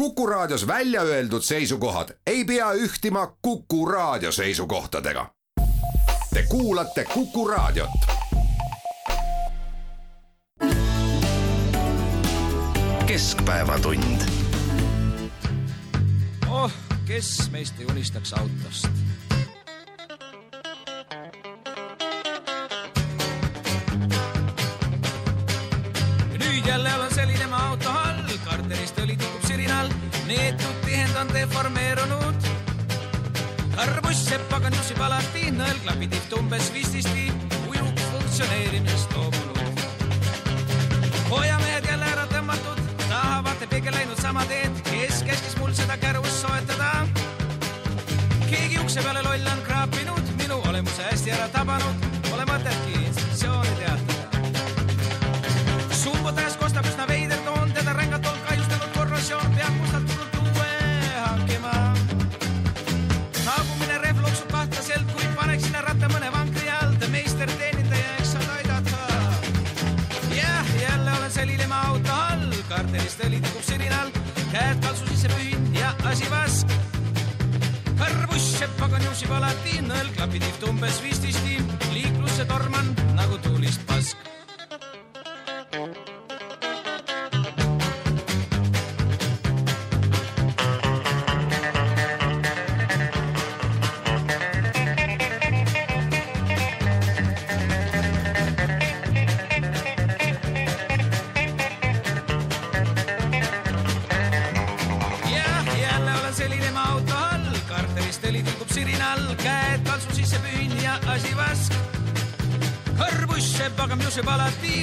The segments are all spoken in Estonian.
Kuku Raadios välja öeldud seisukohad ei pea ühtima Kuku Raadio seisukohtadega. Te kuulate Kuku Raadiot. keskpäevatund. oh, kes meist ei unistaks autost tihendanud deformeerunud. karbuss sepp pagan jussib alati, nõelklapid umbes vististi, ujuks funktsioneerimisest loobunud. hoiamehed jälle ära tõmmatud, tahavad peegel läinud sama teed, kes käskis mul seda kärust soetada. keegi ukse peale loll on kraapinud, minu olemuse hästi ära tabanud, pole mõtetki inspektsiooni teatada sumbutajas õli tikub sirinal, käed kalsu sisse pühin ja asi vask. kõrvuss sepp pagan juuksib alati, nõelklapid ihtu umbes vististi, liiklusse torman nagu tuulist pask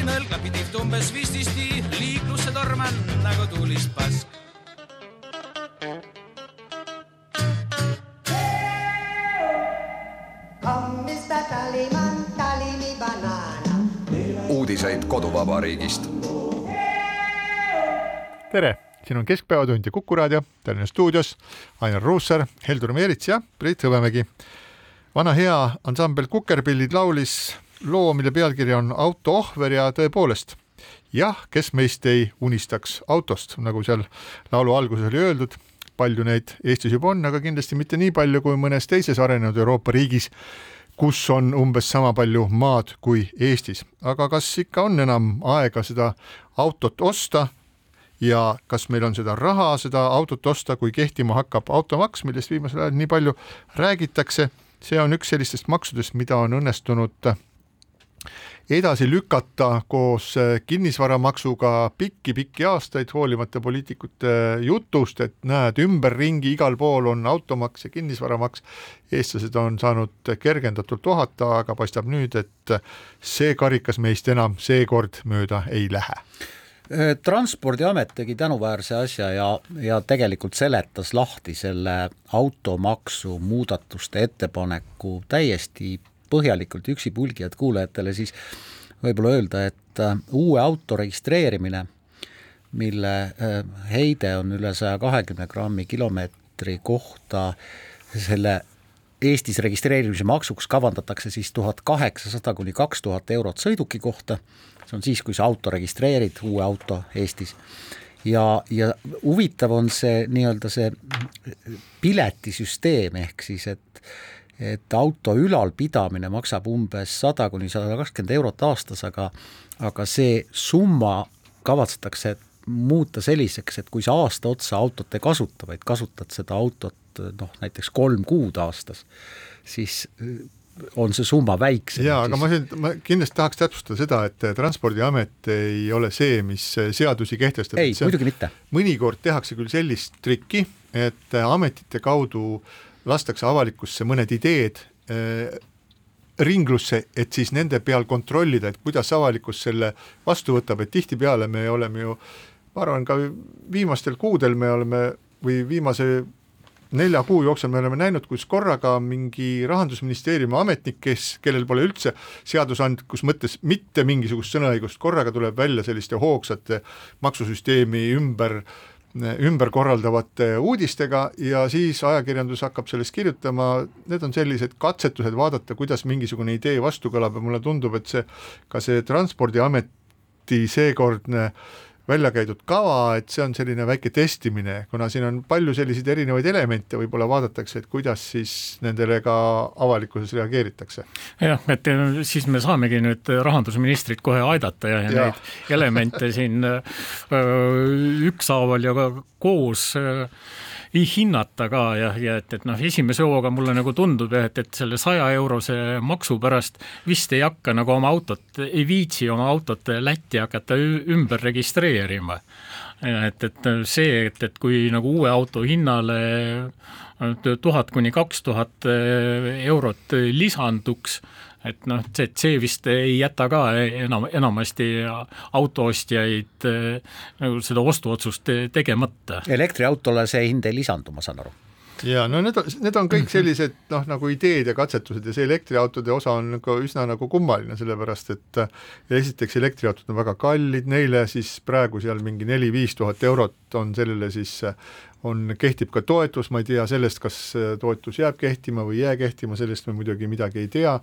alati, nõlgapid ihtu umbes vististi, liiklusse torman nagu tuulist pask. Uudiseid koduvabariigist. tere, siin on Keskpäevatund ja Kuku raadio Tallinna stuudios Ainar Ruussaar, Heldur Meerits ja Priit Hõbemägi. vana hea ansambel Kukerpillid laulis loo, mille pealkiri on Auto ohver ja tõepoolest jah, kes meist ei unistaks autost, nagu seal laulu alguses oli öeldud, palju neid Eestis juba on, aga kindlasti mitte nii palju kui mõnes teises arenenud Euroopa riigis, kus on umbes sama palju maad kui Eestis. aga kas ikka on enam aega seda autot osta ja kas meil on seda raha seda autot osta, kui kehtima hakkab automaks, millest viimasel ajal nii palju räägitakse, see on üks sellistest maksudest, mida on õnnestunud edasi lükata koos kinnisvaramaksuga pikki-pikki aastaid, hoolimata poliitikute jutust, et näed, ümberringi igal pool on automaks ja kinnisvaramaks. eestlased on saanud kergendatult ohata, aga paistab nüüd, et see karikas meist enam seekord mööda ei lähe transpordiamet tegi tänuväärse asja ja, ja tegelikult seletas lahti selle automaksu muudatuste ettepaneku täiesti põhjalikult üksipulgi, et kuulajatele siis võib-olla öelda, et äh, uue auto registreerimine, mille äh, heide on üle saja kahekümne grammi kilomeetri kohta, selle Eestis registreerimise maksuks kavandatakse siis tuhat kaheksasada kuni kaks tuhat eurot sõiduki kohta, see on siis, kui sa auto registreerid, uue auto Eestis. ja, ja huvitav on see nii-öelda see piletisüsteem, ehk siis et et auto ülalpidamine maksab umbes sada kuni sada kakskümmend eurot aastas, aga aga see summa kavatsetakse muuta selliseks, et kui sa aasta otsa autot ei kasuta, vaid kasutad seda autot noh, näiteks kolm kuud aastas, siis on see summa väiksem. jaa, aga ma, ma kindlasti tahaks täpsustada seda, et Transpordiamet ei ole see, mis seadusi kehtestab. ei, muidugi mitte. mõnikord tehakse küll sellist trikki, et ametite kaudu lastakse avalikkusse mõned ideed äh, ringlusse, et siis nende peal kontrollida, et kuidas avalikkus selle vastu võtab, et tihtipeale me oleme ju, ma arvan, ka viimastel kuudel me oleme või viimase nelja kuu jooksul me oleme näinud, kus korraga mingi rahandusministeeriumi ametnik, kes, kellel pole üldse seadusandlikus mõttes mitte mingisugust sõnaõigust, korraga tuleb välja selliste hoogsate maksusüsteemi ümber äh, ümber korraldavate uudistega ja siis ajakirjandus hakkab sellest kirjutama, need on sellised katsetused vaadata, kuidas mingisugune idee vastu kõlab ja mulle tundub, et see, ka see Transpordiameti seekordne välja käidud kava, et see on selline väike testimine, kuna siin on palju selliseid erinevaid elemente, võib-olla vaadatakse, et kuidas siis nendele ka avalikkuses reageeritakse. jah, et äh, siis me saamegi nüüd rahandusministrit kohe aidata ja, ja, ja. neid elemente siin ükshaaval ja koos äh, hinnata ka ja, ja et, et noh, esimese hooga mulle nagu tundub jah, et, et selle saja eurose maksu pärast vist ei hakka nagu oma autot, ei viitsi oma autot Lätti hakata ümber registreerima. et, et see, et, et kui nagu uue auto hinnale tuhat kuni kaks tuhat eurot lisanduks et noh, see, see vist ei jäta ka enam, enamasti autoostjaid eh, nagu seda ostuotsust tegemata. elektriautole see hind ei lisandu, ma saan aru ja no need on, need on kõik sellised noh, nagu ideed ja katsetused ja see elektriautode osa on nagu üsna nagu kummaline, sellepärast et esiteks elektriautod on väga kallid, neile siis praegu seal mingi neli-viis tuhat eurot on sellele siis on, kehtib ka toetus, ma ei tea sellest, kas toetus jääb kehtima või ei jää kehtima, sellest me muidugi midagi ei tea.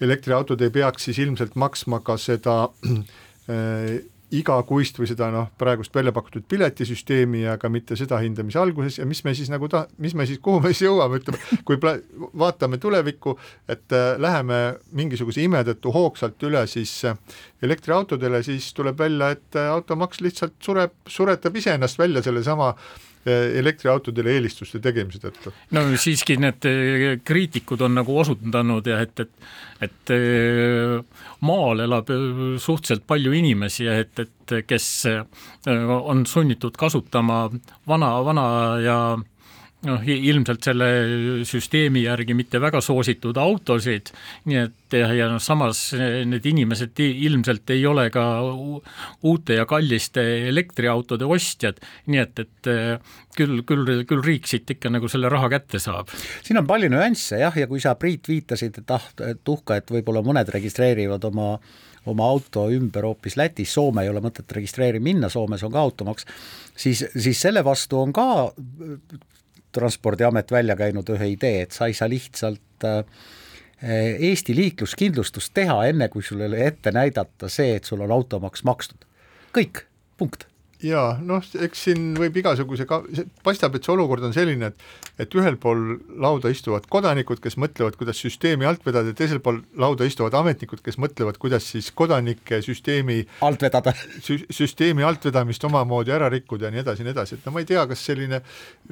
Elektriautod ei peaks siis ilmselt maksma ka seda äh, igakuist või seda noh, praegust välja pakutud piletisüsteemi ja ka mitte seda hinda, mis alguses ja mis me siis nagu ta-, mis me siis, kuhu me siis jõuame, ütleme, kui pla-, vaatame tulevikku, et äh, läheme mingisuguse ime tõttu hoogsalt üle siis äh, elektriautodele, siis tuleb välja, et äh, automaks lihtsalt sureb, suretab iseennast välja sellesama äh, elektriautodele eelistuste tegemise tõttu? no siiski need eh, kriitikud on nagu osutanud ja et, et et eh, maal elab suhteliselt palju inimesi ja et, et kes on sunnitud kasutama vana, vana ja noh, ilmselt selle süsteemi järgi mitte väga soositud autosid, nii et ja, ja noh, samas need inimesed ilmselt ei ole ka uute ja kalliste elektriautode ostjad, nii et, et küll, küll, küll riik siit ikka nagu selle raha kätte saab. siin on palju nüansse jah, ja kui sa, Priit, viitasid, et ah, et uhke, et võib-olla mõned registreerivad oma oma auto ümber hoopis Lätis, Soome ei ole mõtet registreerima minna, Soomes on ka automaks, siis, siis selle vastu on ka Transpordiamet välja käinud ühe idee, et sa ei saa lihtsalt äh, Eesti liikluskindlustust teha, enne kui sul oli ette näidata see, et sul on automaks makstud. kõik, punkt jaa, noh, eks siin võib igasuguse ka, paistab, et see olukord on selline, et et ühel pool lauda istuvad kodanikud, kes mõtlevad, kuidas süsteemi alt vedada ja teisel pool lauda istuvad ametnikud, kes mõtlevad, kuidas siis kodanike süsteemi alt vedada sü, süsteemi altvedamist omamoodi ära rikkuda ja nii edasi ja nii edasi, et no ma ei tea, kas selline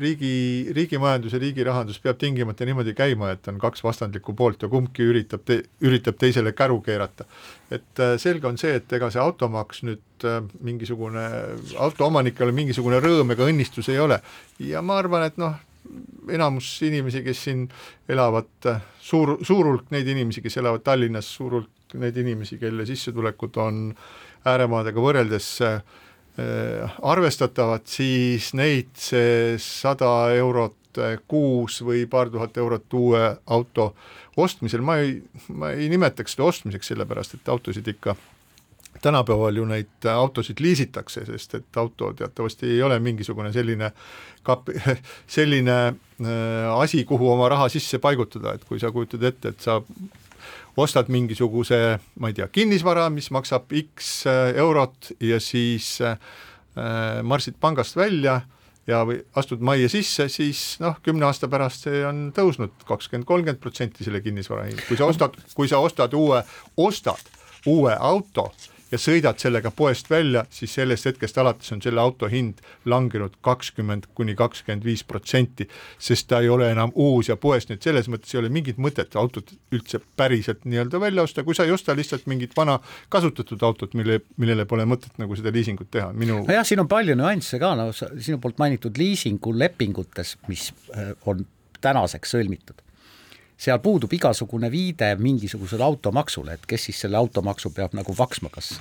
riigi, riigimajandus ja riigi rahandus peab tingimata niimoodi käima, et on kaks vastandlikku poolt ja kumbki üritab te,, üritab teisele käru keerata. et äh, selge on see, et ega see automaks nüüd äh, mingisugune autoomanikele mingisugune rõõm ega õnnistus ei ole. ja ma arvan, et noh, enamus inimesi, kes siin elavad, suur, suur hulk neid inimesi, kes elavad Tallinnas, suur hulk neid inimesi, kelle sissetulekud on ääremaadega võrreldes äh, arvestatavad, siis neid see sada eurot kuus või paar tuhat eurot uue auto ostmisel, ma ei, ma ei nimetaks seda ostmiseks, sellepärast et autosid ikka tänapäeval ju neid autosid liisitakse, sest et auto teatavasti ei ole mingisugune selline kap-, selline äh, asi, kuhu oma raha sisse paigutada, et kui sa kujutad ette, et sa ostad mingisuguse, ma ei tea, kinnisvara, mis maksab X äh, eurot ja siis äh, marsid pangast välja ja või astud majja sisse, siis noh, kümne aasta pärast see on tõusnud kakskümmend, kolmkümmend protsenti selle kinnisvara hind, kui sa ostad, kui sa ostad uue, ostad uue auto, ja sõidad sellega poest välja, siis sellest hetkest alates on selle auto hind langenud kakskümmend kuni kakskümmend viis protsenti, sest ta ei ole enam uus ja poest, nii et selles mõttes ei ole mingit mõtet autot üldse päriselt nii-öelda välja osta, kui sa ei osta lihtsalt mingit vana kasutatud autot, mille, millele pole mõtet nagu seda liisingut teha, minu nojah, siin on palju nüansse ka, no sinu poolt mainitud liisingulepingutes, mis äh, on tänaseks sõlmitud seal puudub igasugune viide mingisugusele automaksule, et kes siis selle automaksu peab nagu maksma, kas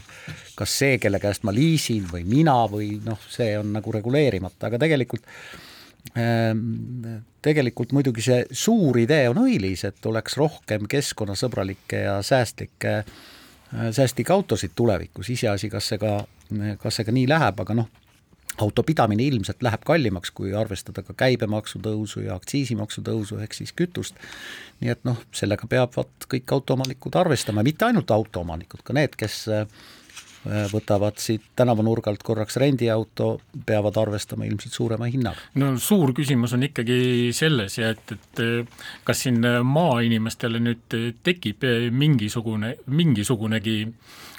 kas see, kelle käest ma liisin või mina või noh, see on nagu reguleerimata, aga tegelikult ähm, tegelikult muidugi see suur idee on õilis, et oleks rohkem keskkonnasõbralikke ja säästlikke, säästlikke autosid tulevikus, iseasi, kas see ka, kas see ka nii läheb, aga noh, auto pidamine ilmselt läheb kallimaks, kui arvestada ka käibemaksu tõusu ja aktsiisimaksu tõusu ehk siis kütust. nii et noh, sellega peavad kõik autoomanikud arvestama, mitte ainult autoomanikud, ka need, kes võtavad siit tänavanurgalt korraks rendiauto, peavad arvestama ilmselt suurema hinnaga. no suur küsimus on ikkagi selles ja et, et kas siin maainimestele nüüd tekib mingisugune, mingisugunegi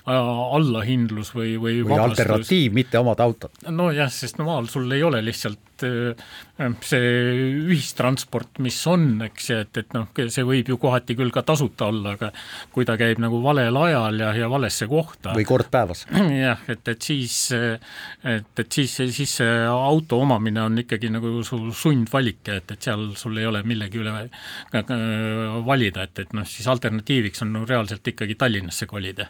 allahindlus või, või, või alternatiiv, mitte omada autot. nojah, sest no maal sul ei ole lihtsalt see ühistransport, mis on, eks ju, et, et noh, see võib ju kohati küll ka tasuta olla, aga kui ta käib nagu valel ajal ja, ja valesse kohta. või kord päevas. jah, et, et siis, et, et siis, siis see auto omamine on ikkagi nagu su sundvalik, et, et seal sul ei ole millegi üle valida, et, et noh, siis alternatiiviks on no reaalselt ikkagi Tallinnasse kolida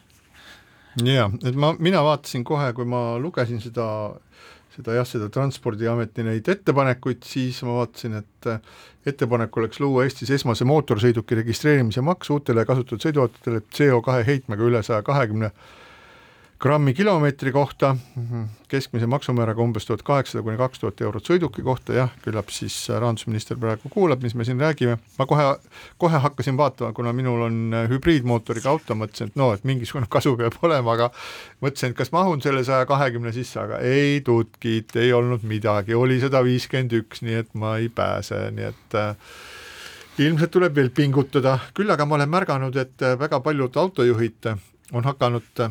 jaa, et ma, mina vaatasin kohe, kui ma lugesin seda, seda jah, seda Transpordiameti neid ettepanekuid, siis ma vaatasin, et ettepanek oleks luua Eestis esmase mootorsõiduki registreerimise maks uutele kasutatud sõiduautodele CO2 heitmega üle saja kahekümne grammi kilomeetri kohta, keskmise maksumääraga umbes tuhat kaheksasada kuni kaks tuhat eurot sõiduki kohta, jah, küllap siis rahandusminister praegu kuulab, mis me siin räägime, ma kohe, kohe hakkasin vaatama, kuna minul on hübriidmootoriga auto, mõtlesin, et no, et mingisugune kasu peab olema, aga mõtlesin, et kas mahun selle saja kahekümne sisse, aga ei tutkit, ei olnud midagi, oli sada viiskümmend üks, nii et ma ei pääse, nii et äh, ilmselt tuleb veel pingutada, küll aga ma olen märganud, et väga paljud autojuhid on hakanud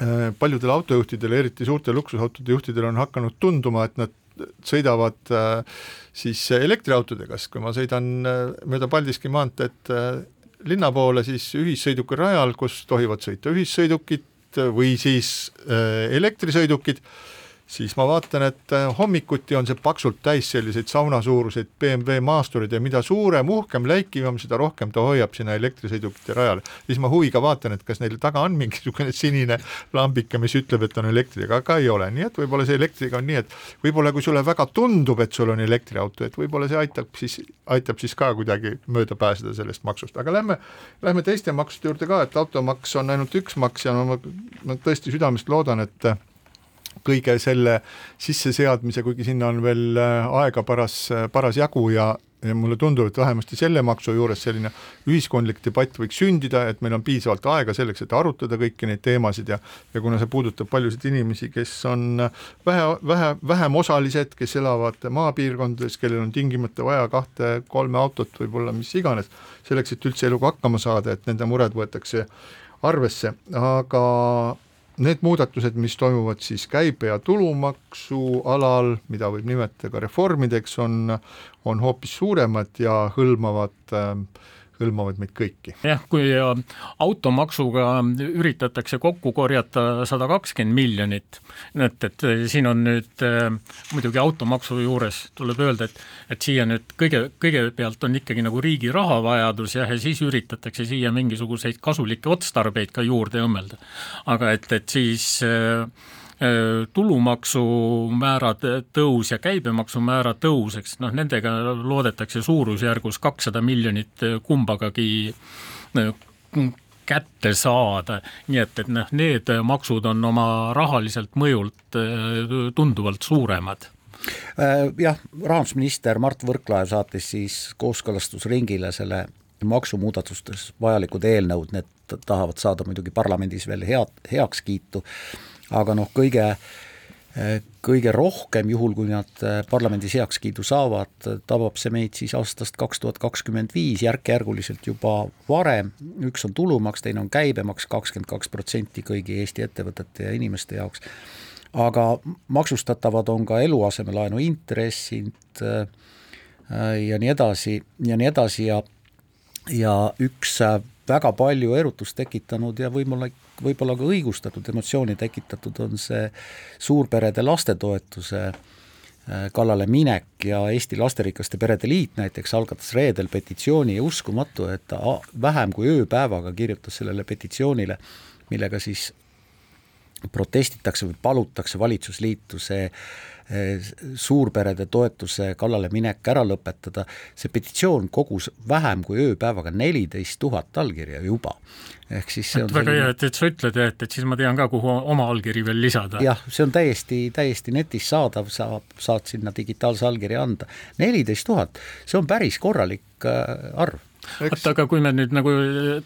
Äh, paljudel autojuhtidel, eriti suurte luksusautode juhtidel on hakanud tunduma, et nad sõidavad äh, siis elektriautodega, sest kui ma sõidan äh, mööda Paldiski maanteed linna poole, siis ühissõidukil rajal, kus tohivad sõita ühissõidukid või siis elektrisõidukid, siis ma vaatan, et äh, hommikuti on see paksult täis selliseid saunasuuruseid BMW maastureid ja mida suurem, uhkem, läikivam, seda rohkem ta hoiab sinna elektrisõidukite rajale. siis ma huviga vaatan, et kas neil taga on mingisugune sinine lambike, mis ütleb, et on elektriga, aga ei ole, nii et võib-olla see elektriga on nii, et võib-olla kui sulle väga tundub, et sul on elektriauto, et võib-olla see aitab siis, aitab siis ka kuidagi mööda pääseda sellest maksust, aga lähme, lähme teiste maksude juurde ka, et automaks on ainult üks maks ja no ma, ma tõesti südamest loodan, et kõige selle sisseseadmise, kuigi sinna on veel äh, aega paras, äh, parasjagu ja ja mulle tundub, et vähemasti selle maksu juures selline ühiskondlik debatt võiks sündida, et meil on piisavalt aega selleks, et arutada kõiki neid teemasid ja ja kuna see puudutab paljusid inimesi, kes on vähe, vähe, vähem osalised, kes elavad maapiirkondades, kellel on tingimata vaja kahte-kolme autot, võib-olla mis iganes, selleks, et üldse eluga hakkama saada, et nende mured võetakse arvesse, aga need muudatused, mis toimuvad siis käibe- ja tulumaksu alal, mida võib nimetada ka reformideks, on, on hoopis suuremad ja hõlmavad äh, hõlmavad meid kõiki. jah, kui äh, automaksuga üritatakse kokku korjata sada kakskümmend miljonit, et, et siin on nüüd äh, muidugi automaksu juures tuleb öelda, et et siia nüüd kõige, kõigepealt on ikkagi nagu riigi rahavajadus jah, ja siis üritatakse siia mingisuguseid kasulikke otstarbeid ka juurde õmmelda. aga et, et siis äh, Äh, tulumaksumäära tõus ja käibemaksumäära tõus, eks noh, nendega loodetakse suurusjärgus kakssada miljonit kumbagagi äh, kätte saada, nii et, et noh, need maksud on oma rahaliselt mõjult äh, tunduvalt suuremad. Jah, rahandusminister Mart Võrklaev saatis siis kooskõlastusringile selle maksumuudatustes vajalikud eelnõud, need tahavad saada muidugi parlamendis veel head, heakskiitu aga noh, kõige kõige rohkem, juhul kui nad äh, parlamendis heakskiidu saavad, tabab see meid siis aastast kaks tuhat kakskümmend viis järk-järguliselt juba varem, üks on tulumaks, teine on käibemaks, kakskümmend kaks protsenti kõigi Eesti ettevõtete ja inimeste jaoks, aga maksustatavad on ka eluasemelaenu intressid äh, ja nii edasi ja nii edasi ja ja üks väga palju erutust tekitanud ja võib-olla, võib-olla ka õigustatud emotsiooni tekitatud on see suurperede lastetoetuse äh, kallale minek ja Eesti Lasterikaste Perede Liit näiteks algatas reedel petitsiooni ja uskumatu, et ta vähem kui ööpäevaga kirjutas sellele petitsioonile, millega siis protestitakse või palutakse valitsusliitu see Eh, suurperede toetuse kallale minek ära lõpetada, see petitsioon kogus vähem kui ööpäevaga neliteist tuhat allkirja juba. ehk siis see on et väga hea, et, et sa ütled, et, et siis ma tean ka, kuhu oma allkiri veel lisada. jah, see on täiesti, täiesti netis saadav, saab, saad sinna digitaalse allkirja anda. neliteist tuhat, see on päris korralik äh, arv oota, aga kui me nüüd nagu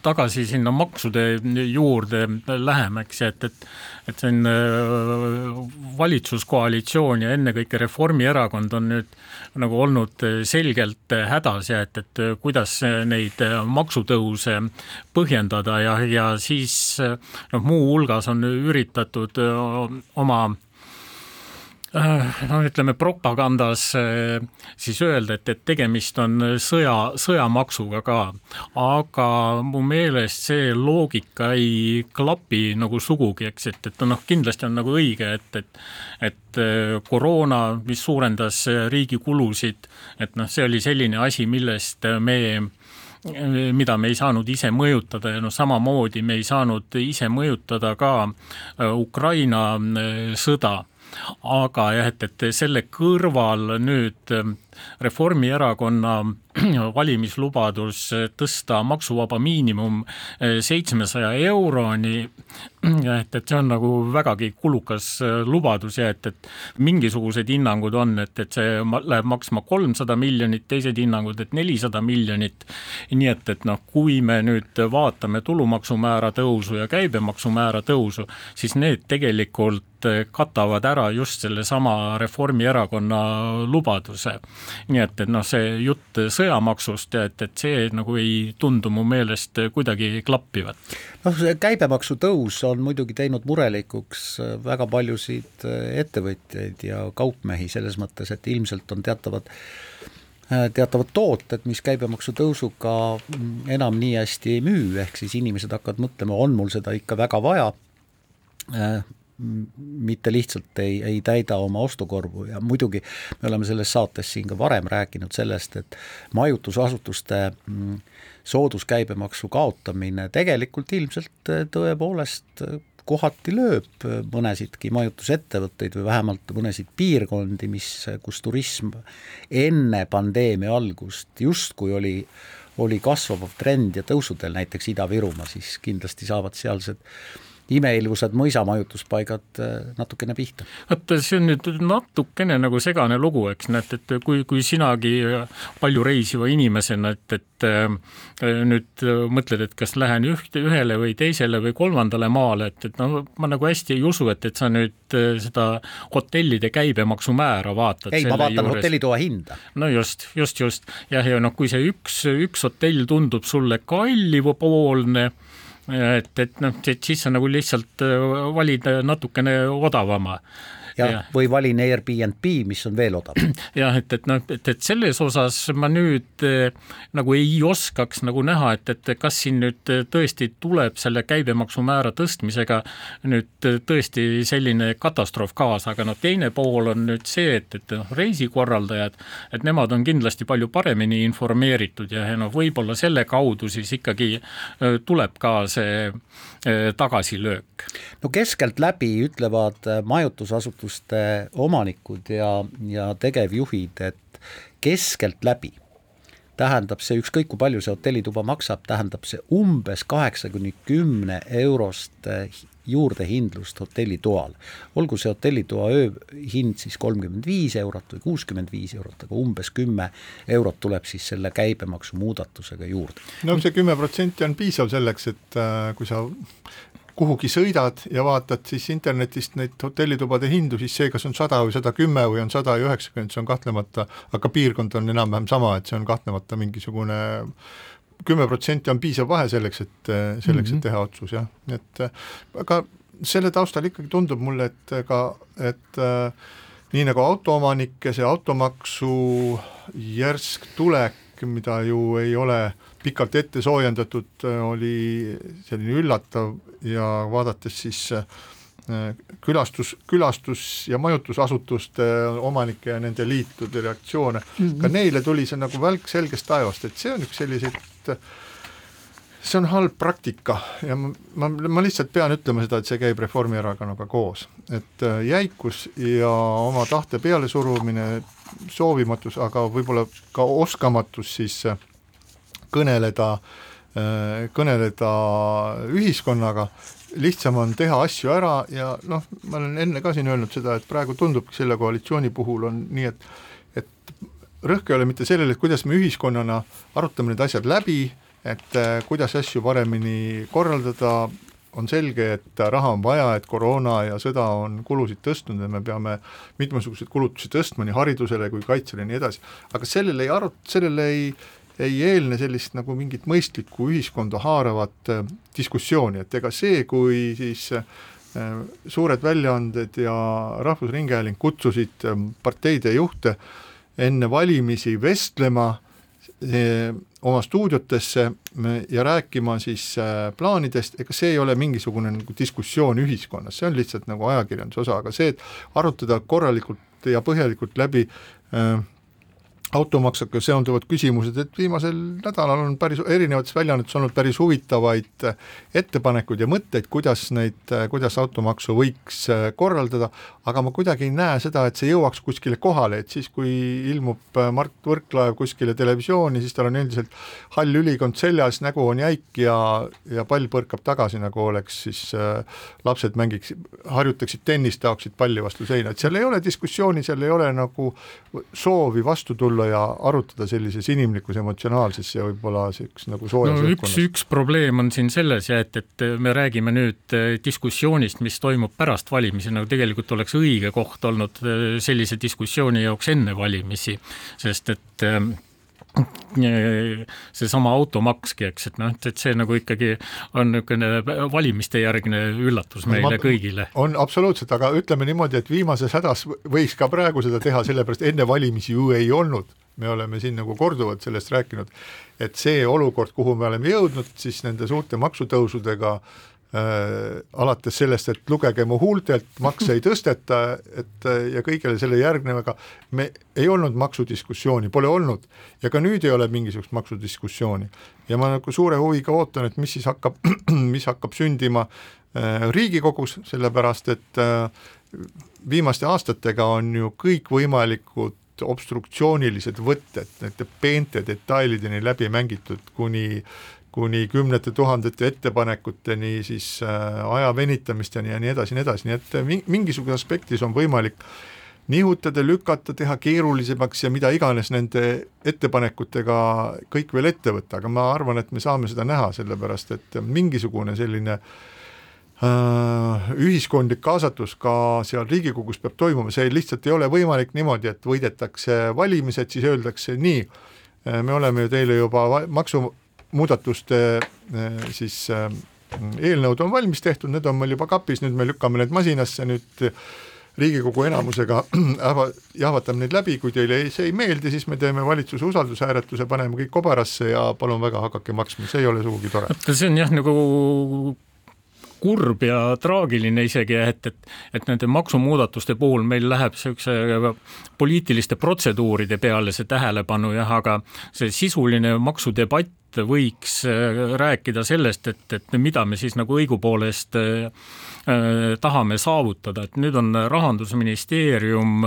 tagasi sinna maksude juurde läheme, eks, et, et et see on äh, valitsuskoalitsioon ja ennekõike Reformierakond on nüüd nagu olnud selgelt hädas ja et, et kuidas neid maksutõuse põhjendada ja, ja siis noh, muuhulgas on üritatud oma no ütleme propagandas eh, siis öelda, et, et tegemist on sõja, sõjamaksuga ka, aga mu meelest see loogika ei klapi nagu sugugi, eks, et, et noh, kindlasti on nagu õige, et, et et eh, koroona, mis suurendas riigi kulusid, et noh, see oli selline asi, millest me mida me ei saanud ise mõjutada ja noh, samamoodi me ei saanud ise mõjutada ka Ukraina sõda aga jah, et, et selle kõrval nüüd Reformierakonna valimislubadus tõsta maksuvaba miinimum seitsmesaja euroni, et, et see on nagu vägagi kulukas lubadus ja et, et mingisugused hinnangud on, et, et see läheb maksma kolmsada miljonit, teised hinnangud, et nelisada miljonit. nii et, et noh, kui me nüüd vaatame tulumaksumäära tõusu ja käibemaksumäära tõusu, siis need tegelikult katavad ära just sellesama Reformierakonna lubaduse. Nii et, et noh, see jutt sõjamaksust ja et, et see nagu ei tundu mu meelest kuidagi klappivat. noh, see käibemaksu tõus on muidugi teinud murelikuks väga paljusid ettevõtjaid ja kaupmehi selles mõttes, et ilmselt on teatavad teatavad tooted, mis käibemaksu tõusuga enam nii hästi ei müü, ehk siis inimesed hakkavad mõtlema, on mul seda ikka väga vaja, mitte lihtsalt ei, ei täida oma ostukorvu ja muidugi me oleme selles saates siin ka varem rääkinud sellest, et majutusasutuste mm, sooduskäibemaksu kaotamine tegelikult ilmselt tõepoolest kohati lööb mõnesidki majutusettevõtteid või vähemalt mõnesid piirkondi, mis, kus turism enne pandeemia algust justkui oli oli kasvav trend ja tõusudel näiteks Ida-Virumaa, siis kindlasti saavad sealsed imeilusad mõisamajutuspaigad natukene pihta. vaata, see on nüüd natukene nagu segane lugu, eks näed, et kui, kui sinagi palju reisiva inimesena, et, et nüüd mõtled, et kas lähen ühte, ühele või teisele või kolmandale maale, et, et no ma nagu hästi ei usu, et, et sa nüüd seda hotellide käibemaksumäära vaatad. ei, ma vaatan juures. hotellitoa hinda. no just, just, just jah, ja noh, kui see üks, üks hotell tundub sulle kallipoolne et, et noh, et siis sa nagu lihtsalt valid natukene odavama ja, ja või valin Airbnb, mis on veel odavam. jah, et, et noh, et, et selles osas ma nüüd eh, nagu ei oskaks nagu näha, et, et kas siin nüüd tõesti tuleb selle käibemaksumäära tõstmisega nüüd tõesti selline katastroof kaasa, aga noh, teine pool on nüüd see, et, et noh, reisikorraldajad, et nemad on kindlasti palju paremini informeeritud ja noh, võib-olla selle kaudu siis ikkagi tuleb ka see tagasilöök. no keskeltläbi ütlevad majutusasutused asutuste omanikud ja, ja tegevjuhid, et keskeltläbi tähendab see, ükskõik kui palju see hotellituba maksab, tähendab see umbes kaheksa kuni kümne eurost juurdehindlust hotellitoal. olgu see hotellitoa ööhind siis kolmkümmend viis eurot või kuuskümmend viis eurot, aga umbes kümme eurot tuleb siis selle käibemaksu muudatusega juurde. no see kümme protsenti on piisav selleks, et äh, kui sa kuhugi sõidad ja vaatad siis internetist neid hotellitubade hindu, siis see, kas on sada või sada kümme või on sada ja üheksakümmend, see on kahtlemata, aga piirkond on enam-vähem sama, et see on kahtlemata mingisugune kümme protsenti on piisav vahe selleks, et, selleks et mhm. teha otsus, jah, et aga selle taustal ikkagi tundub mulle, et ka, et äh, nii nagu autoomanike see automaksu järsk tulek, mida ju ei ole pikalt ette soojendatud, oli selline üllatav ja vaadates siis äh, külastus, külastus- ja majutusasutuste omanike ja nende liitude reaktsioone mm, -hmm. ka neile tuli see nagu välk selgest taevast, et see on üks selliseid see on halb praktika ja ma, ma, ma lihtsalt pean ütlema seda, et see käib Reformierakonnaga koos, et äh, jäikus ja oma tahte pealesurumine, soovimatus, aga võib-olla ka oskamatus siis äh, kõneleda, kõneleda ühiskonnaga, lihtsam on teha asju ära ja noh, ma olen enne ka siin öelnud seda, et praegu tundubki selle koalitsiooni puhul on nii, et et rõhk ei ole mitte sellele, et kuidas me ühiskonnana arutame need asjad läbi, et äh, kuidas asju paremini korraldada, on selge, et raha on vaja, et koroona ja sõda on kulusid tõstnud ja me peame mitmesuguseid kulutusi tõstma nii haridusele kui kaitsele ja nii edasi, aga sellele ei arut-, sellele ei ei eelne sellist nagu mingit mõistlikku ühiskonda haaravat äh, diskussiooni, et ega see, kui siis äh, suured väljaanded ja Rahvusringhääling kutsusid äh, parteide juhte enne valimisi vestlema oma stuudiotesse ja rääkima siis plaanidest, ega see ei ole mingisugune nagu diskussioon ühiskonnas, see on lihtsalt nagu ajakirjanduse osa, aga see, et arutada korralikult ja põhjalikult läbi äh, automaksuga seonduvad küsimused, et viimasel nädalal on päris erinevates väljaannetes olnud päris huvitavaid ettepanekuid ja mõtteid, kuidas neid, kuidas automaksu võiks korraldada, aga ma kuidagi ei näe seda, et see jõuaks kuskile kohale, et siis, kui ilmub Mart Võrklaev kuskile televisiooni, siis tal on endiselt hall ülikond seljas, nägu on jäik ja, ja pall põrkab tagasi, nagu oleks siis äh, lapsed mängiks, harjutaksid tennist, taoksid palli vastu seina, et seal ei ole diskussiooni, seal ei ole nagu soovi vastu tulla tulla ja arutada sellises inimlikus, emotsionaalses ja võib-olla niisuguse nagu soojas no, üks, üks probleem on siin selles ja et, et me räägime nüüd äh, diskussioonist, mis toimub pärast valimisi, nagu tegelikult oleks õige koht olnud äh, sellise diskussiooni jaoks enne valimisi, sest et ähm, seesama automakski, eks, et noh, et see nagu ikkagi on niisugune valimiste järgne üllatus meile ma, kõigile. on absoluutselt, aga ütleme niimoodi, et viimases hädas võiks ka praegu seda teha, sellepärast enne valimisi ju ei olnud, me oleme siin nagu korduvalt sellest rääkinud, et see olukord, kuhu me oleme jõudnud, siis nende suurte maksutõusudega äh, alates sellest, et lugege mu huultelt, makse ei tõsteta, et äh, ja kõigele selle järgnevaga, me ei olnud maksudiskussiooni, pole olnud ja ka nüüd ei ole mingisugust maksudiskussiooni. ja ma nagu suure huviga ootan, et mis siis hakkab, mis hakkab sündima äh, Riigikogus, sellepärast et viimaste aastatega on ju kõikvõimalikud obstruktsioonilised võtted, nende peente detailideni läbi mängitud, kuni kuni kümnete tuhandete ettepanekuteni, siis äh, aja venitamist ja nii, edasi nii edasi, nii et äh, mingisuguses aspektis on võimalik nihutada, lükata, teha keerulisemaks ja mida iganes nende ettepanekutega kõik veel ette võtta, aga ma arvan, et me saame seda näha, sellepärast et mingisugune selline äh, ühiskondlik kaasatus ka seal Riigikogus peab toimuma, see lihtsalt ei ole võimalik niimoodi, et võidetakse valimised, siis öeldakse nii, äh, me oleme ju teile juba maksu muudatuste eh, siis eh, eelnõud on valmis tehtud, need on meil juba kapis, nüüd me lükkame need masinasse, nüüd Riigikogu enamusega jahvatame neid läbi, kui teile see ei meeldi, siis me teeme valitsuse usaldushääletuse, paneme kõik kobarasse ja palun väga, hakake maksma, see ei ole sugugi tore. see on jah, nagu kurb ja traagiline isegi, et, et, et nende maksumuudatuste puhul meil läheb niisuguse poliitiliste protseduuride peale see tähelepanu jah, aga see sisuline maksudebatt võiks äh, rääkida sellest, et, et mida me siis nagu õigupoolest äh, äh tahame saavutada, et nüüd on Rahandusministeerium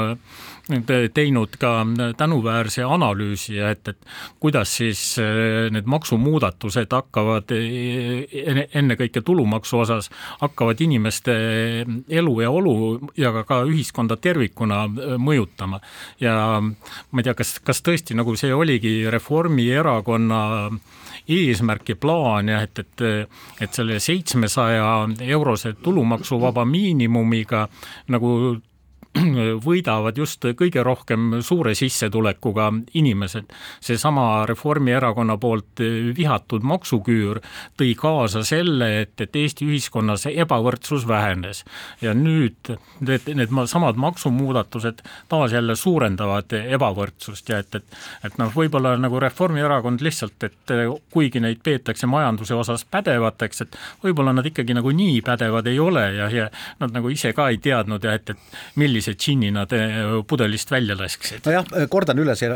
teinud ka tänuväärse analüüsi, et, et kuidas siis need maksumuudatused hakkavad ennekõike tulumaksu osas, hakkavad inimeste elu ja olu ja ka, ka ühiskonda tervikuna mõjutama. ja ma ei tea, kas, kas tõesti nagu see oligi Reformierakonna eesmärk ja plaan jah, et, et, et selle seitsmesaja eurose tulumaksuvaba miinimumiga nagu võidavad just kõige rohkem suure sissetulekuga inimesed. seesama Reformierakonna poolt vihatud maksuküür tõi kaasa selle, et, et Eesti ühiskonnas ebavõrdsus vähenes ja nüüd need, need samad maksumuudatused taas jälle suurendavad ebavõrdsust ja et, et et noh, võib-olla nagu Reformierakond lihtsalt, et kuigi neid peetakse majanduse osas pädevateks, et võib-olla nad ikkagi nagu nii pädevad ei ole ja, ja nad nagu ise ka ei teadnud ja et, et millise millise džinni nad pudelist välja lasksid. nojah, kordan üle see,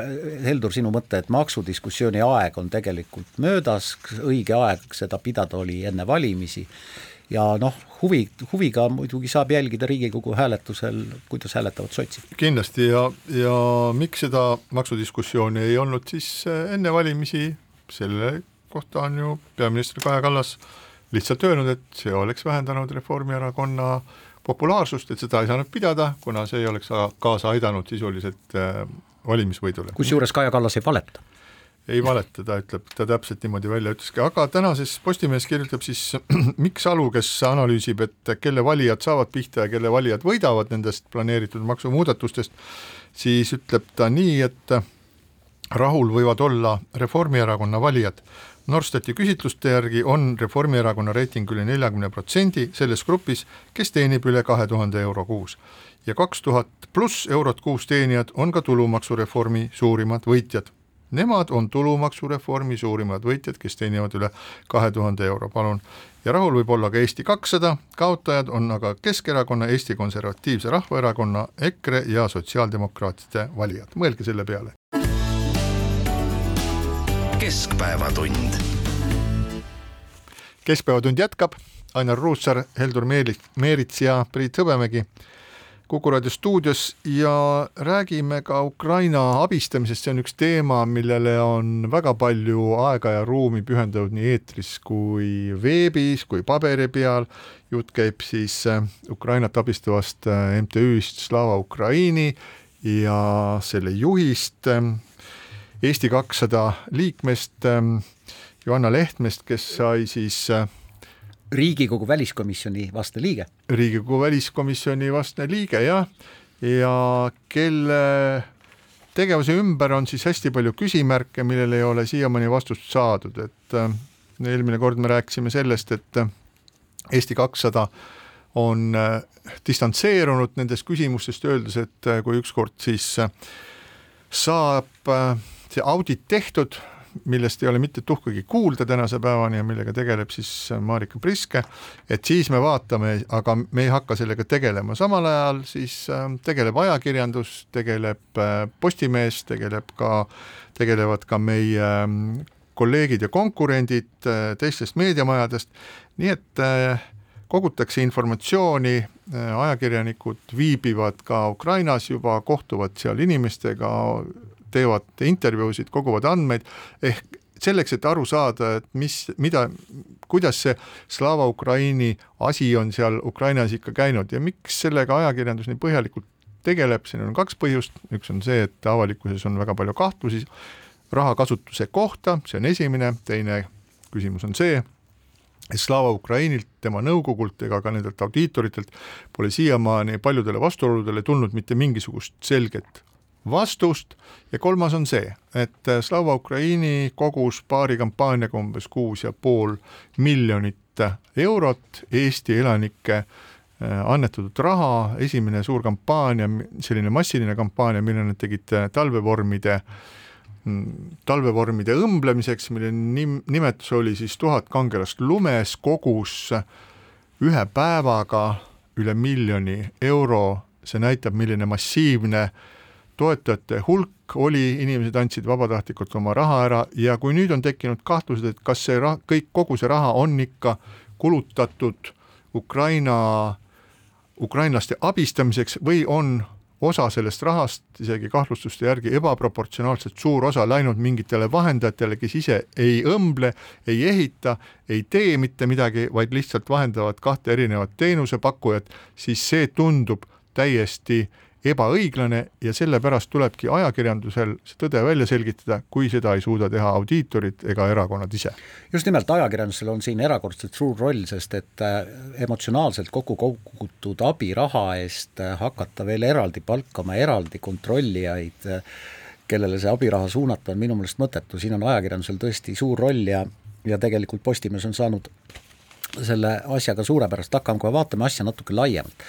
Heldur, sinu mõte, et maksudiskussiooni aeg on tegelikult möödas, õige aeg seda pidada oli enne valimisi ja noh, huvi, huviga muidugi saab jälgida Riigikogu hääletusel, kuidas hääletavad sotsid. kindlasti ja, ja miks seda maksudiskussiooni ei olnud siis enne valimisi, selle kohta on ju peaminister Kaja Kallas lihtsalt öelnud, et see oleks vähendanud Reformierakonna äh, populaarsust, et seda ei saanud pidada, kuna see ei oleks kaasa aidanud sisuliselt äh, valimisvõidule. kusjuures Kaja Kallas ei valeta ei valeta, ta ütleb, ta täpselt niimoodi välja ütleski, aga tänases Postimehes kirjutab siis Mikk Salu, kes analüüsib, et kelle valijad saavad pihta ja kelle valijad võidavad nendest planeeritud maksumuudatustest, siis ütleb ta nii, et rahul võivad olla Reformierakonna valijad. Norstati küsitluste järgi on Reformierakonna reiting üle neljakümne protsendi selles grupis, kes teenib üle kahe tuhande euro kuus ja kaks tuhat pluss eurot kuus teenijad on ka tulumaksureformi suurimad võitjad Nemad on tulumaksureformi suurimad võitjad, kes teenivad üle kahe tuhande euro, palun. ja rahul võib olla ka Eesti kakssada, kaotajad on aga Keskerakonna, Eesti Konservatiivse Rahvaerakonna, EKRE ja sotsiaaldemokraatide valijad, mõelge selle peale. Keskpäevatund. keskpäevatund jätkab, Ainar Ruussaar, Heldur Meerits ja Priit Hõbemägi Kuku raadio stuudios ja räägime ka Ukraina abistamisest, see on üks teema, millele on väga palju aega ja ruumi pühendatud nii eetris kui veebis kui paberi peal. jutt käib siis äh, Ukrainat abistavast äh, MTÜ-st Slava Ukraini ja selle juhist, äh, Eesti kakssada liikmest Johanna Lehtmest, kes sai siis riigikogu väliskomisjoni vastne liige. riigikogu väliskomisjoni vastne liige jah, ja kelle tegevuse ümber on siis hästi palju küsimärke, millele ei ole siiamaani vastust saadud, et äh, eelmine kord me rääkisime sellest, et äh, Eesti kakssada on äh, distantseerunud nendest küsimustest, öeldes, et kui ükskord siis saab see audit tehtud, millest ei ole mitte tuhkagi kuulda tänase päevani ja millega tegeleb siis Marika Priske, et siis me vaatame, aga me ei hakka sellega tegelema, samal ajal siis ähm, tegeleb ajakirjandus, tegeleb äh, Postimees, tegeleb ka, tegelevad ka meie kolleegid ja konkurendid äh, teistest meediamajadest, nii et äh, kogutakse informatsiooni, ajakirjanikud viibivad ka Ukrainas juba, kohtuvad seal inimestega, teevad intervjuusid, koguvad andmeid, ehk selleks, et aru saada, et mis, mida, kuidas see Slava Ukraini asi on seal Ukrainas ikka käinud ja miks sellega ajakirjandus nii põhjalikult tegeleb, siin on kaks põhjust, üks on see, et avalikkuses on väga palju kahtlusi raha kasutuse kohta, see on esimene, teine küsimus on see, Slava Ukrainilt, tema nõukogult ega ka nendelt audiitoritelt pole siiamaani paljudele vastuoludele tulnud mitte mingisugust selget vastust. Ja kolmas on see, et Slava Ukraini kogus paari kampaaniaga umbes kuus ja pool miljonit eurot Eesti elanike äh, annetatud raha, esimene suur kampaania, selline massiline kampaania, mille nad tegid äh, talvevormide, mm, talvevormide õmblemiseks, mille nim-, nimetus oli siis Tuhat kangelast lumes, kogus ühe päevaga üle miljoni euro, see näitab, milline massiivne äh, toetajate hulk oli, inimesed andsid vabatahtlikult oma raha ära ja kui nüüd on tekkinud kahtlused, et kas see rah-, kõik, kogu see raha on ikka kulutatud Ukraina, ukrainlaste abistamiseks või on osa sellest rahast, isegi kahtlustuste järgi ebaproportsionaalselt suur osa läinud mingitele vahendajatele, kes ise ei õmble, ei ehita, ei tee mitte midagi, vaid lihtsalt vahendavad kahte erinevat teenusepakkujat, siis see tundub täiesti ebaõiglane ja sellepärast tulebki ajakirjandusel see tõde välja selgitada, kui seda ei suuda teha audiitorid ega erakonnad ise. just nimelt, ajakirjandusel on siin erakordselt suur roll, sest et äh, emotsionaalselt kokku kogutud abiraha eest äh, hakata veel eraldi palkama eraldi kontrollijaid, äh, kellele see abiraha suunata, on minu meelest mõttetu, siin on ajakirjandusel tõesti suur roll ja ja tegelikult Postimees on saanud selle asjaga suurepärast hakkama, kui me vaatame asja natuke laiemalt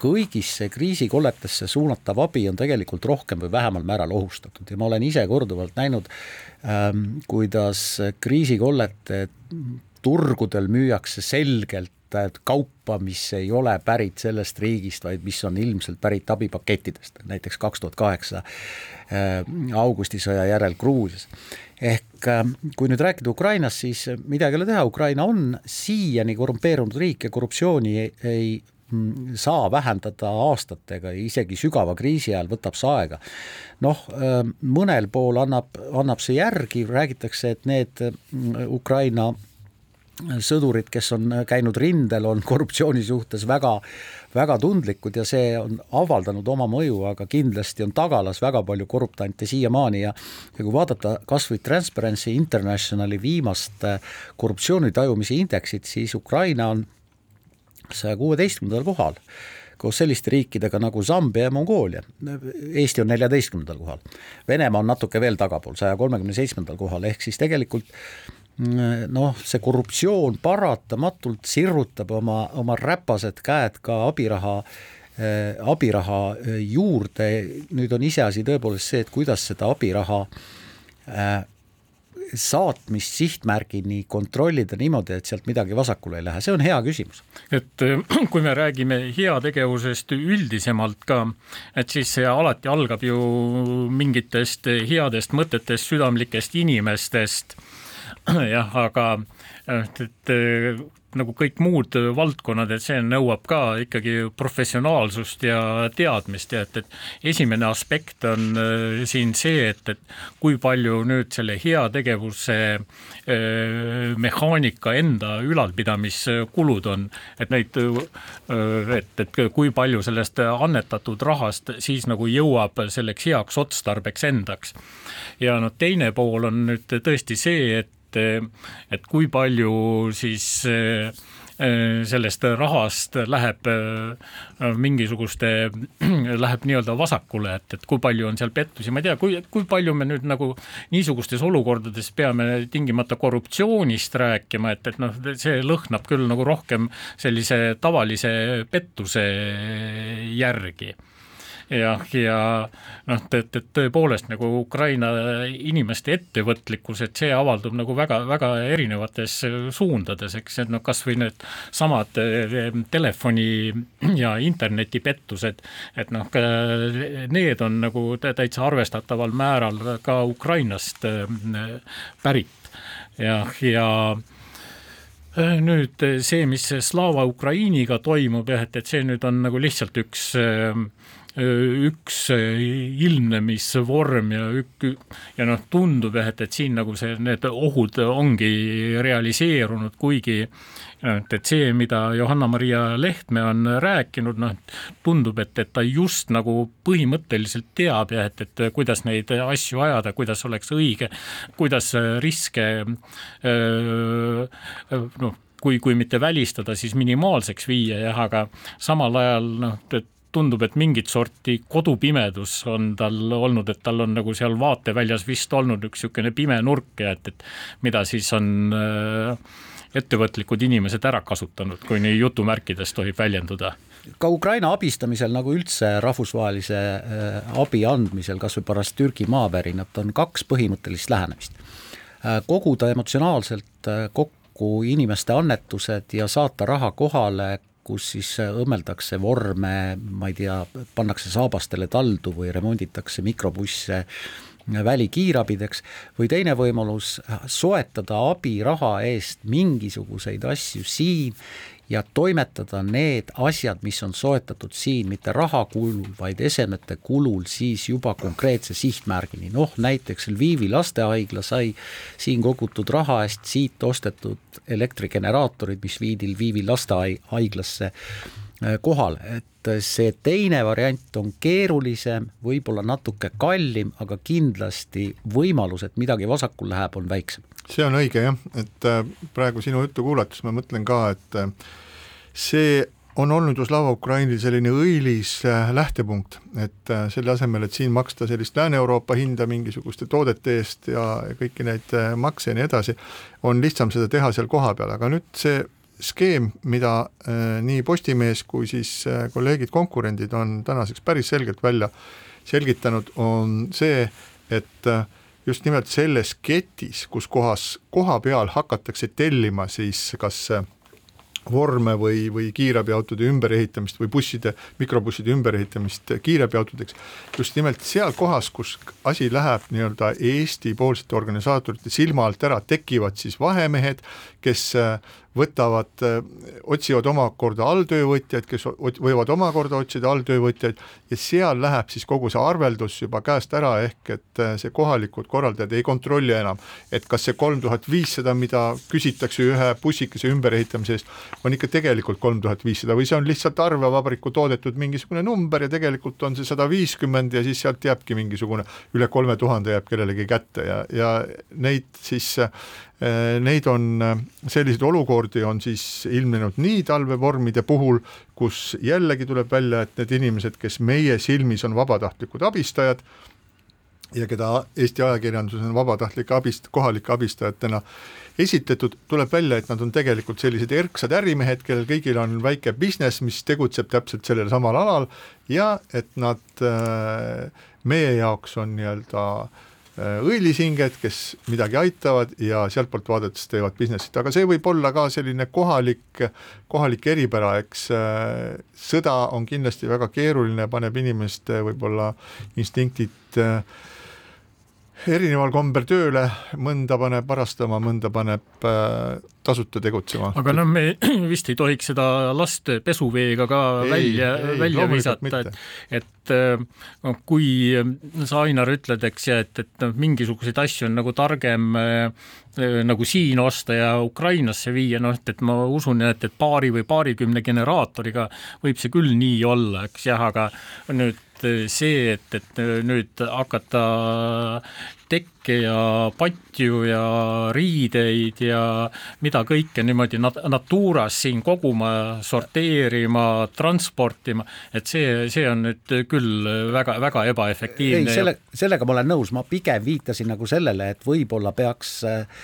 kõigisse kriisikolletesse suunatav abi on tegelikult rohkem või vähemal määral ohustatud. Ja ma olen ise korduvalt näinud, ähm, kuidas kriisikollete turgudel müüakse selgelt kaupa, mis ei ole pärit sellest riigist, vaid mis on ilmselt pärit abipakettidest, näiteks kaks tuhat kaheksa äh, augustisõja järel Gruusias. ehk ähm, kui nüüd rääkida Ukrainast, siis midagi ei ole teha, Ukraina on siiani korrumpeerunud riik ja korruptsiooni ei, ei saa vähendada aastatega, isegi sügava kriisi ajal võtab see aega. noh, mõnel pool annab, annab see järgi, räägitakse, et need mm, Ukraina sõdurid, kes on käinud rindel, on korruptsiooni suhtes väga, väga tundlikud ja see on avaldanud oma mõju, aga kindlasti on tagalas väga palju korruptante siiamaani ja ja kui vaadata kas või Transparency Internationali viimast äh, korruptsiooni tajumise indeksit, siis Ukraina on saja kuueteistkümnendal kohal koos selliste riikidega nagu Zambia ja Mongoolia. Eesti on neljateistkümnendal kohal. Venemaa on natuke veel tagapool, saja kolmekümne seitsmendal kohal, ehk siis tegelikult noh, see korruptsioon paratamatult sirrutab oma, oma räpased käed ka abiraha äh, abiraha äh, juurde, nüüd on iseasi tõepoolest see, et kuidas seda abiraha äh, saatmist sihtmärgini kontrollida niimoodi, et sealt midagi vasakule ei lähe, see on hea küsimus. et kui me räägime heategevusest üldisemalt ka, et siis see alati algab ju mingitest headest mõtetest, südamlikest inimestest jah, aga et nagu kõik muud valdkonnad, et see nõuab ka ikkagi professionaalsust ja teadmist ja et, et esimene aspekt on äh, siin see, et, et kui palju nüüd selle heategevuse äh, mehaanika enda ülalpidamiskulud on, et neid, äh, et, et kui palju sellest annetatud rahast siis nagu jõuab selleks heaks otstarbeks endaks. ja noh, teine pool on nüüd tõesti see, et et kui palju siis eh, sellest rahast läheb eh, mingisuguste, läheb nii-öelda vasakule, et, et kui palju on seal pettusi, ma ei tea, kui, kui palju me nüüd nagu niisugustes olukordades peame tingimata korruptsioonist rääkima, et, et noh, see lõhnab küll nagu rohkem sellise tavalise pettuse järgi jah, ja noh, et, et tõepoolest nagu Ukraina inimeste ettevõtlikkus, et see avaldub nagu väga-väga erinevates suundades, eks, et noh, kas või need samad eh, telefoni ja internetipettused, et noh, need on nagu täitsa arvestataval määral ka Ukrainast eh, pärit. Ja, ja eh, nüüd see, mis Slava Ukrainiga toimub jah, et, et see nüüd on nagu lihtsalt üks üks ilmnemisvorm ja ük-, ja noh, tundub jah, et, et siin nagu see, need ohud ongi realiseerunud, kuigi et, et see, mida Johanna-Maria Lehtme on rääkinud, noh, tundub, et, et ta just nagu põhimõtteliselt teab jah, et, et kuidas neid asju ajada, kuidas oleks õige, kuidas riske noh, kui, kui mitte välistada, siis minimaalseks viia jah, aga samal ajal noh, et tundub, et mingit sorti kodupimedus on tal olnud, et tal on nagu seal vaateväljas vist olnud üks niisugune pime nurk ja et, et mida siis on äh, ettevõtlikud inimesed ära kasutanud, kui nii jutumärkides tohib väljenduda ka Ukraina abistamisel nagu üldse rahvusvahelise äh, abi andmisel, kas või pärast Türgi maavärinat, on kaks põhimõttelist lähenemist. Äh, koguda emotsionaalselt kokku inimeste annetused ja saata raha kohale kus siis õmmeldakse vorme, ma ei tea, pannakse saabastele taldu või remonditakse mikrobusse välikiirabideks, või teine võimalus, soetada abiraha eest mingisuguseid asju siin ja toimetada need asjad, mis on soetatud siin mitte raha kulul, vaid esemete kulul siis juba konkreetse sihtmärgini, noh näiteks Lvivi lastehaigla sai siin kogutud raha eest siit ostetud elektrigeneraatorid, mis viidi Lvivi lastehaiglasse äh, kohale, et see teine variant on keerulisem, võib-olla natuke kallim, aga kindlasti võimalus, et midagi vasakul läheb, on väiksem see on õige jah, et äh, praegu sinu juttu kuulates ma mõtlen ka, et äh, see on olnud ju Slava Ukrainil selline õilis äh, lähtepunkt, et selle asemel, et siin maksta sellist Lääne-Euroopa hinda mingisuguste toodete eest ja kõiki neid makse ja nii edasi, on lihtsam seda teha seal kohapeal, aga nüüd see skeem, mida nii Postimees kui siis kolleegid, konkurendid on tänaseks päris selgelt välja selgitanud, on see, et äh, just nimelt selles ketis, kus kohas koha peal hakatakse tellima siis kas vorme või, või kiirabiautode ümberehitamist või busside, mikrobusside ümberehitamist kiirabiautodeks, just nimelt seal kohas, kus asi läheb nii-öelda Eesti-poolsete organisaatorite silma alt ära, tekivad siis vahemehed, kes võtavad, otsivad omakorda alltöövõtjaid, kes võivad omakorda otsida alltöövõtjaid ja seal läheb siis kogu see arveldus juba käest ära, ehk et see kohalikud korraldajad ei kontrolli enam, et kas see kolm tuhat viissada, mida küsitakse ühe bussikese ümberehitamise eest, on ikka tegelikult kolm tuhat viissada või see on lihtsalt arvevabariku toodetud mingisugune number ja tegelikult on see sada viiskümmend ja siis sealt jääbki mingisugune üle kolme tuhande jääb kellelegi kätte ja, ja neid siis Äh, neid on, äh, selliseid olukordi on siis ilmnenud nii talvevormide puhul, kus jällegi tuleb välja, et need inimesed, kes meie silmis on vabatahtlikud abistajad ja keda Eesti ajakirjanduses on vabatahtlike abist-, kohalike abistajatena esitletud, tuleb välja, et nad on tegelikult sellised erksad ärimehed, kellel kõigil on väike business, mis tegutseb täpselt sellel samal alal ja et nad äh, meie jaoks on nii-öelda äh, Äh, õilisinged, kes midagi aitavad ja sealtpoolt vaadates teevad business'it, aga see võib olla ka selline kohalik, kohalik eripära, eks äh, sõda on kindlasti väga keeruline, paneb inimeste võib-olla instinktid äh, erineval kombel tööle, mõnda paneb varastama, mõnda paneb äh, tasuta tegutsema. aga noh, me vist ei tohiks seda last pesuveega ka ei, välja, välja visata, et, et äh, noh, kui sa, Ainar, ütled, eks, ja et, et noh, mingisuguseid asju on nagu targem äh, nagu siin osta ja Ukrainasse viia, noh, et, et ma usun, et, et paari või paarikümne generaatoriga võib see küll nii olla, eks jah, aga nüüd see, et, et nüüd hakata tekke ja patju ja riideid ja mida kõike niimoodi nat-, Naturas siin koguma, sorteerima, transportima, et see, see on nüüd küll väga, väga ebaefektiivne. ei, selle, sellega ma olen nõus, ma pigem viitasin nagu sellele, et võib-olla peaks äh,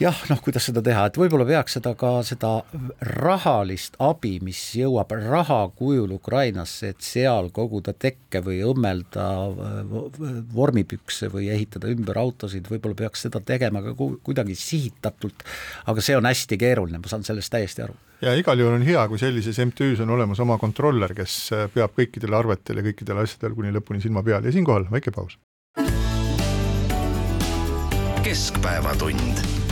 jah, noh, kuidas seda teha, et võib-olla peaks seda ka seda rahalist abi, mis jõuab raha kujul Ukrainasse, et seal koguda tekke või õmmelda vormipükse või ehitada ümber autosid, võib-olla peaks seda tegema ka kuidagi sihitatult, aga see on hästi keeruline, ma saan sellest täiesti aru. ja igal juhul on hea, kui sellises MTÜ-s on olemas oma kontroller, kes peab kõikidel arvetel ja kõikidel asjadel kuni lõpuni silma peal ja siinkohal väike paus. keskpäevatund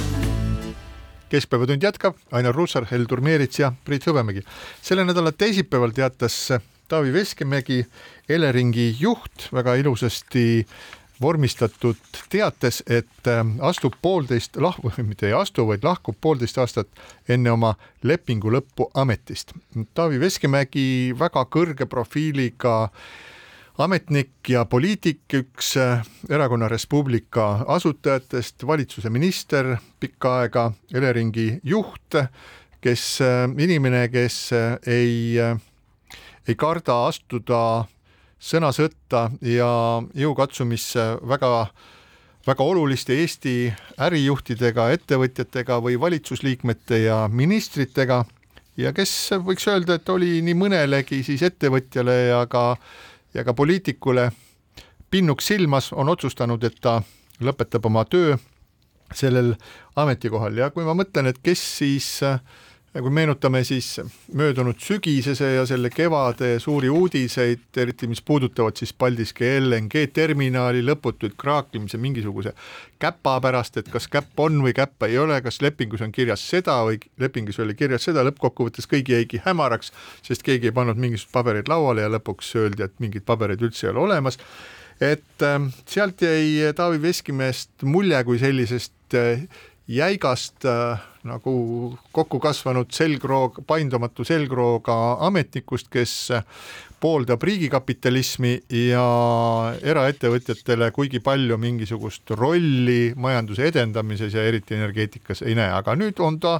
keskpäevatund jätkab, Ainar Ruussaar, Heldur Meerits ja Priit Hõbemägi. selle nädala teisipäeval teatas Taavi Veskimägi, Eleringi juht, väga ilusasti vormistatud teates, et äh, astub poolteist lah-, mitte ei astu, vaid lahkub poolteist aastat enne oma lepingu lõppu ametist. Taavi Veskimägi väga kõrge profiiliga äh, ametnik ja poliitik, üks äh, Erakonna Res Publica asutajatest, valitsuse minister pikka aega, Eleringi juht, kes, äh, inimene, kes äh, ei, ei karda astuda sõnasõtta ja jõukatsumisse väga väga oluliste Eesti ärijuhtidega, ettevõtjatega või valitsusliikmete ja ministritega. Ja kes võiks öelda, et oli nii mõnelegi siis ettevõtjale ja ka ja ka poliitikule pinnuks silmas, on otsustanud, et ta lõpetab oma töö sellel ametikohal. Ja kui ma mõtlen, et kes siis äh, kui meenutame siis möödunud sügisese ja selle kevade suuri uudiseid, eriti mis puudutavad siis Paldiski LNG terminali lõputuid kraaklemise mingisuguse käpa pärast, et kas käpp on või käppa ei ole, kas lepingus on kirjas seda või lepingus oli kirjas seda, lõppkokkuvõttes kõigi jäigi hämaraks, sest keegi ei pannud mingisugust paberit lauale ja lõpuks öeldi, et mingeid pabereid üldse ei ole olemas. Et äh, sealt jäi Taavi Veskimäest mulje kui sellisest äh, jäigast äh, nagu kokku kasvanud selgroog, paindumatu selgrooga ametnikust, kes pooldab riigikapitalismi ja eraettevõtjatele kuigi palju mingisugust rolli majanduse edendamises ja eriti energeetikas ei näe, aga nüüd on ta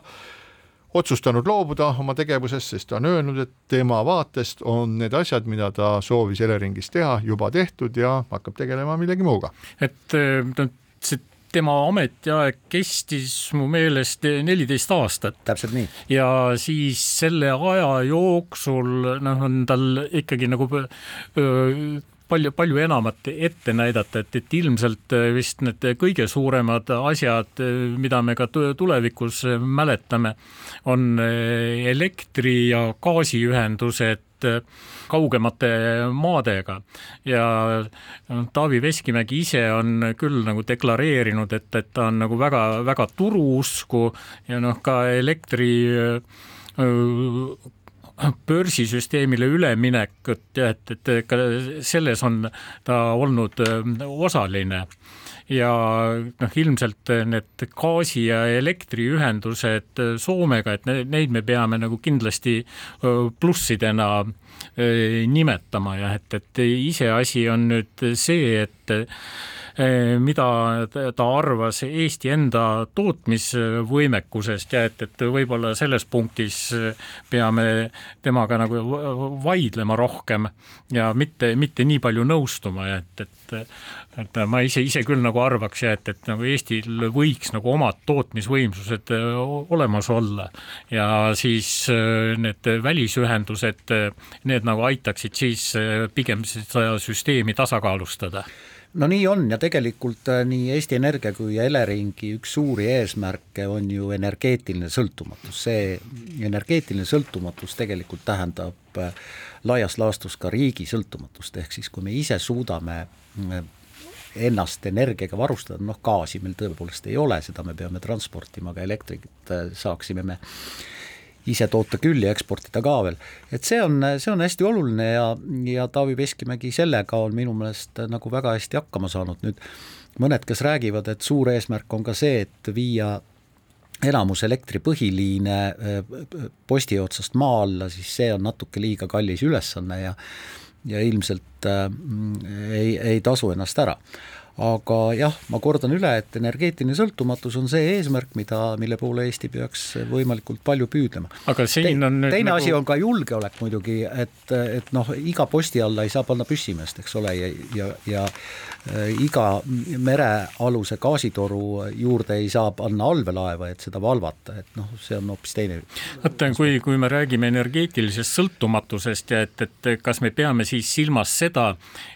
otsustanud loobuda oma tegevusest, sest ta on öelnud, et tema vaatest on need asjad, mida ta soovis Eleringis teha, juba tehtud ja hakkab tegelema millegi muuga. et no see tema ametiaeg kestis mu meelest neliteist aastat. täpselt nii. ja siis selle aja jooksul noh, on tal ikkagi nagu öö, palju, palju enamat ette näidata, et, et ilmselt vist need kõige suuremad asjad, mida me ka tulevikus mäletame, on elektri- ja gaasiühendused kaugemate maadega. Ja Taavi Veskimägi ise on küll nagu deklareerinud, et, et ta on nagu väga-väga turuusku ja noh, ka elektri börsisüsteemile üleminekut ja et, et ka selles on ta olnud osaline. Ja noh, ilmselt need gaasi- ja elektriühendused Soomega, et neid me peame nagu kindlasti plussidena nimetama ja et, et iseasi on nüüd see, et Eh, mida ta arvas Eesti enda tootmisvõimekusest ja et, et võib-olla selles punktis peame temaga nagu vaidlema rohkem ja mitte, mitte nii palju nõustuma ja et, et et ma ise, ise küll nagu arvaks ja et, et nagu Eestil võiks nagu omad tootmisvõimsused olemas olla. Ja siis need välisühendused, need nagu aitaksid siis pigem seda süsteemi tasakaalustada? No nii on ja tegelikult äh, nii Eesti Energia kui Eleringi üks suuri eesmärke on ju energeetiline sõltumatus, see energeetiline sõltumatus tegelikult tähendab äh, laias laastus ka riigi sõltumatust, ehk siis kui me ise suudame ennast energiaga varustada, noh gaasi meil tõepoolest ei ole, seda me peame transportima, aga elektrit saaksime me ise toota küll ja eksportida ka veel. et see on, see on hästi oluline ja, ja Taavi Veskimägi sellega on minu meelest nagu väga hästi hakkama saanud, nüüd mõned, kes räägivad, et suur eesmärk on ka see, et viia enamus elektripõhiliine äh, posti otsast maa alla, siis see on natuke liiga kallis ülesanne ja ja ilmselt äh, ei, ei tasu ennast ära aga jah, ma kordan üle, et energeetiline sõltumatus on see eesmärk, mida, mille poole Eesti peaks võimalikult palju püüdlema. aga siin on Te, teine nagu... asi on ka julgeolek muidugi, et, et noh, iga posti alla ei saa panna püssimeest, eks ole, ja, ja, ja äh, iga merealuse gaasitoru juurde ei saa panna allveelaeva, et seda valvata, et noh, see on hoopis teine. vaata, kui, kui me räägime energeetilisest sõltumatusest ja et, et kas me peame siis silmas seda,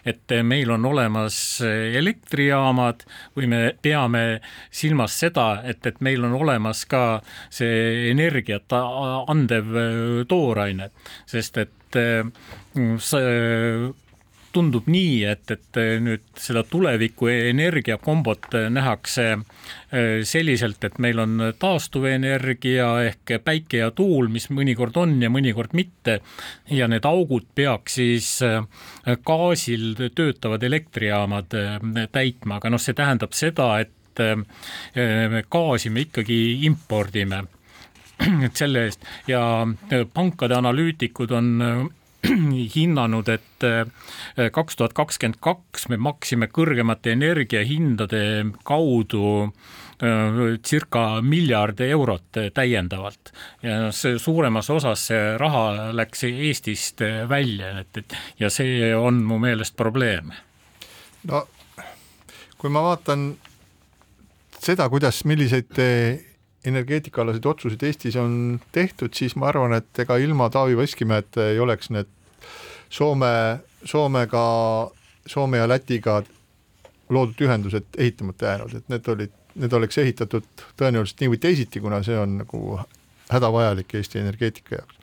et meil on olemas elekter, elektrijaamad või me peame silmas seda, et, et meil on olemas ka see energiat andev äh, tooraine, sest et äh, see tundub nii, et, et nüüd seda tuleviku energiakombot nähakse äh, selliselt, et meil on taastuvenergia ehk päike ja tuul, mis mõnikord on ja mõnikord mitte ja need augud peaks siis gaasil töötavad elektrijaamad täitma, aga noh, see tähendab seda, et gaasi me ikkagi impordime. Et selle eest. Ja pankade analüütikud on hinnanud, et äh, kaks tuhat kakskümmend kaks me maksime kõrgemate energiahindade kaudu äh, circa miljard eurot täiendavalt ja see suuremas osas see raha läks Eestist välja, et, et ja see on mu meelest probleem. no kui ma vaatan seda, kuidas, milliseid energeetikaalaseid otsuseid Eestis on tehtud, siis ma arvan, et ega ilma Taavi Veskimäeta ei oleks need Soome, Soomega, Soome ja Lätiga loodud ühendused ehitamata jäänud, et need olid, need oleks ehitatud tõenäoliselt nii või teisiti, kuna see on nagu hädavajalik Eesti energeetika jaoks.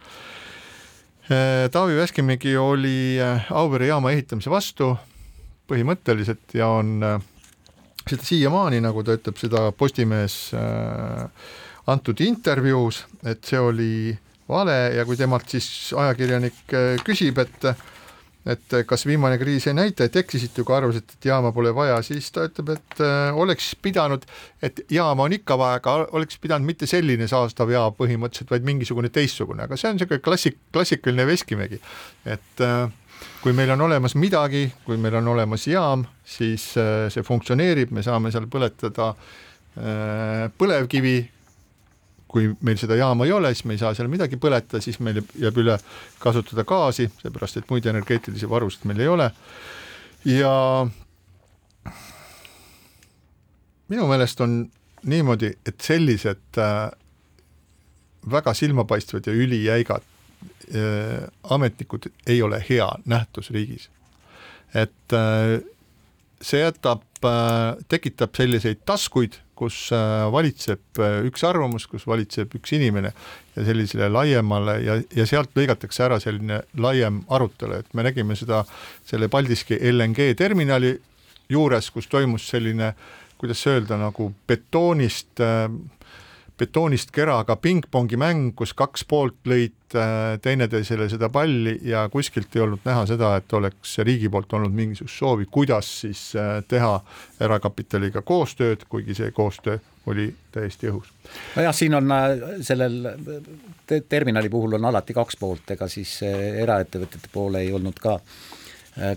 Taavi Veskimägi oli Auvere jaama ehitamise vastu põhimõtteliselt ja on äh, seda siiamaani, nagu ta ütleb seda Postimehes äh, antud intervjuus, et see oli vale ja kui temalt siis ajakirjanik äh, küsib, et et kas viimane kriis ei näita, et eksisite, kui arvasite, et jaama pole vaja, siis ta ütleb, et äh, oleks pidanud, et jaama on ikka vaja, aga oleks pidanud mitte selline saastav jaam põhimõtteliselt, vaid mingisugune teistsugune, aga see on niisugune klassik, klassikaline Veskimägi, et äh, kui meil on olemas midagi, kui meil on olemas jaam, siis äh, see funktsioneerib, me saame seal põletada äh, põlevkivi, kui meil seda jaama ei ole, siis me ei saa seal midagi põletada, siis meil jääb üle kasutada gaasi, seepärast et muid energeetilisi varusid meil ei ole. ja minu meelest on niimoodi, et sellised äh, väga silmapaistvad ja ülijäigad ametnikud ei ole hea nähtus riigis. et äh, see jätab, tekitab selliseid taskuid, kus valitseb üks arvamus, kus valitseb üks inimene ja sellisele laiemale ja, ja sealt lõigatakse ära selline laiem arutelu, et me nägime seda selle Paldiski LNG terminali juures, kus toimus selline, kuidas öelda, nagu betoonist äh, betoonist keraga pingpongi mäng, kus kaks poolt lõid äh, teineteisele seda palli ja kuskilt ei olnud näha seda, et oleks riigi poolt olnud mingisugust soovi, kuidas siis äh, teha erakapitaliga koostööd, kuigi see koostöö oli täiesti õhus. nojah, siin on äh, sellel terminali puhul on alati kaks poolt, ega siis eraettevõtjate poole ei olnud ka Äh,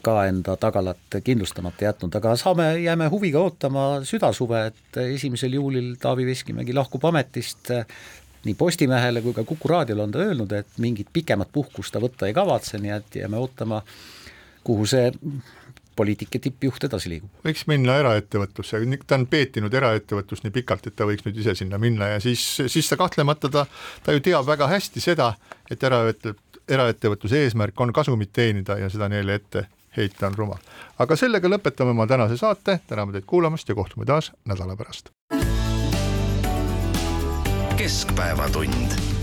ka enda tagalat kindlustamata jätnud, aga saame, jääme huviga ootama südasuve, et esimesel juulil Taavi Veskimägi lahkub ametist, nii Postimehele kui ka Kuku raadiole on ta öelnud, et mingit pikemat puhkust ta võtta ei kavatse, nii et jääme ootama, kuhu see poliitika tippjuht edasi liigub. võiks minna eraettevõtlusse, ta on peetinud eraettevõtlust nii pikalt, et ta võiks nüüd ise sinna minna ja siis, siis ta kahtlemata ta, ta ju teab väga hästi seda, et eraettevõtted eraettevõtluse eesmärk on kasumit teenida ja seda neile ette heita on rumal. aga sellega lõpetame oma tänase saate, täname teid kuulamast ja kohtume taas nädala pärast. keskpäevatund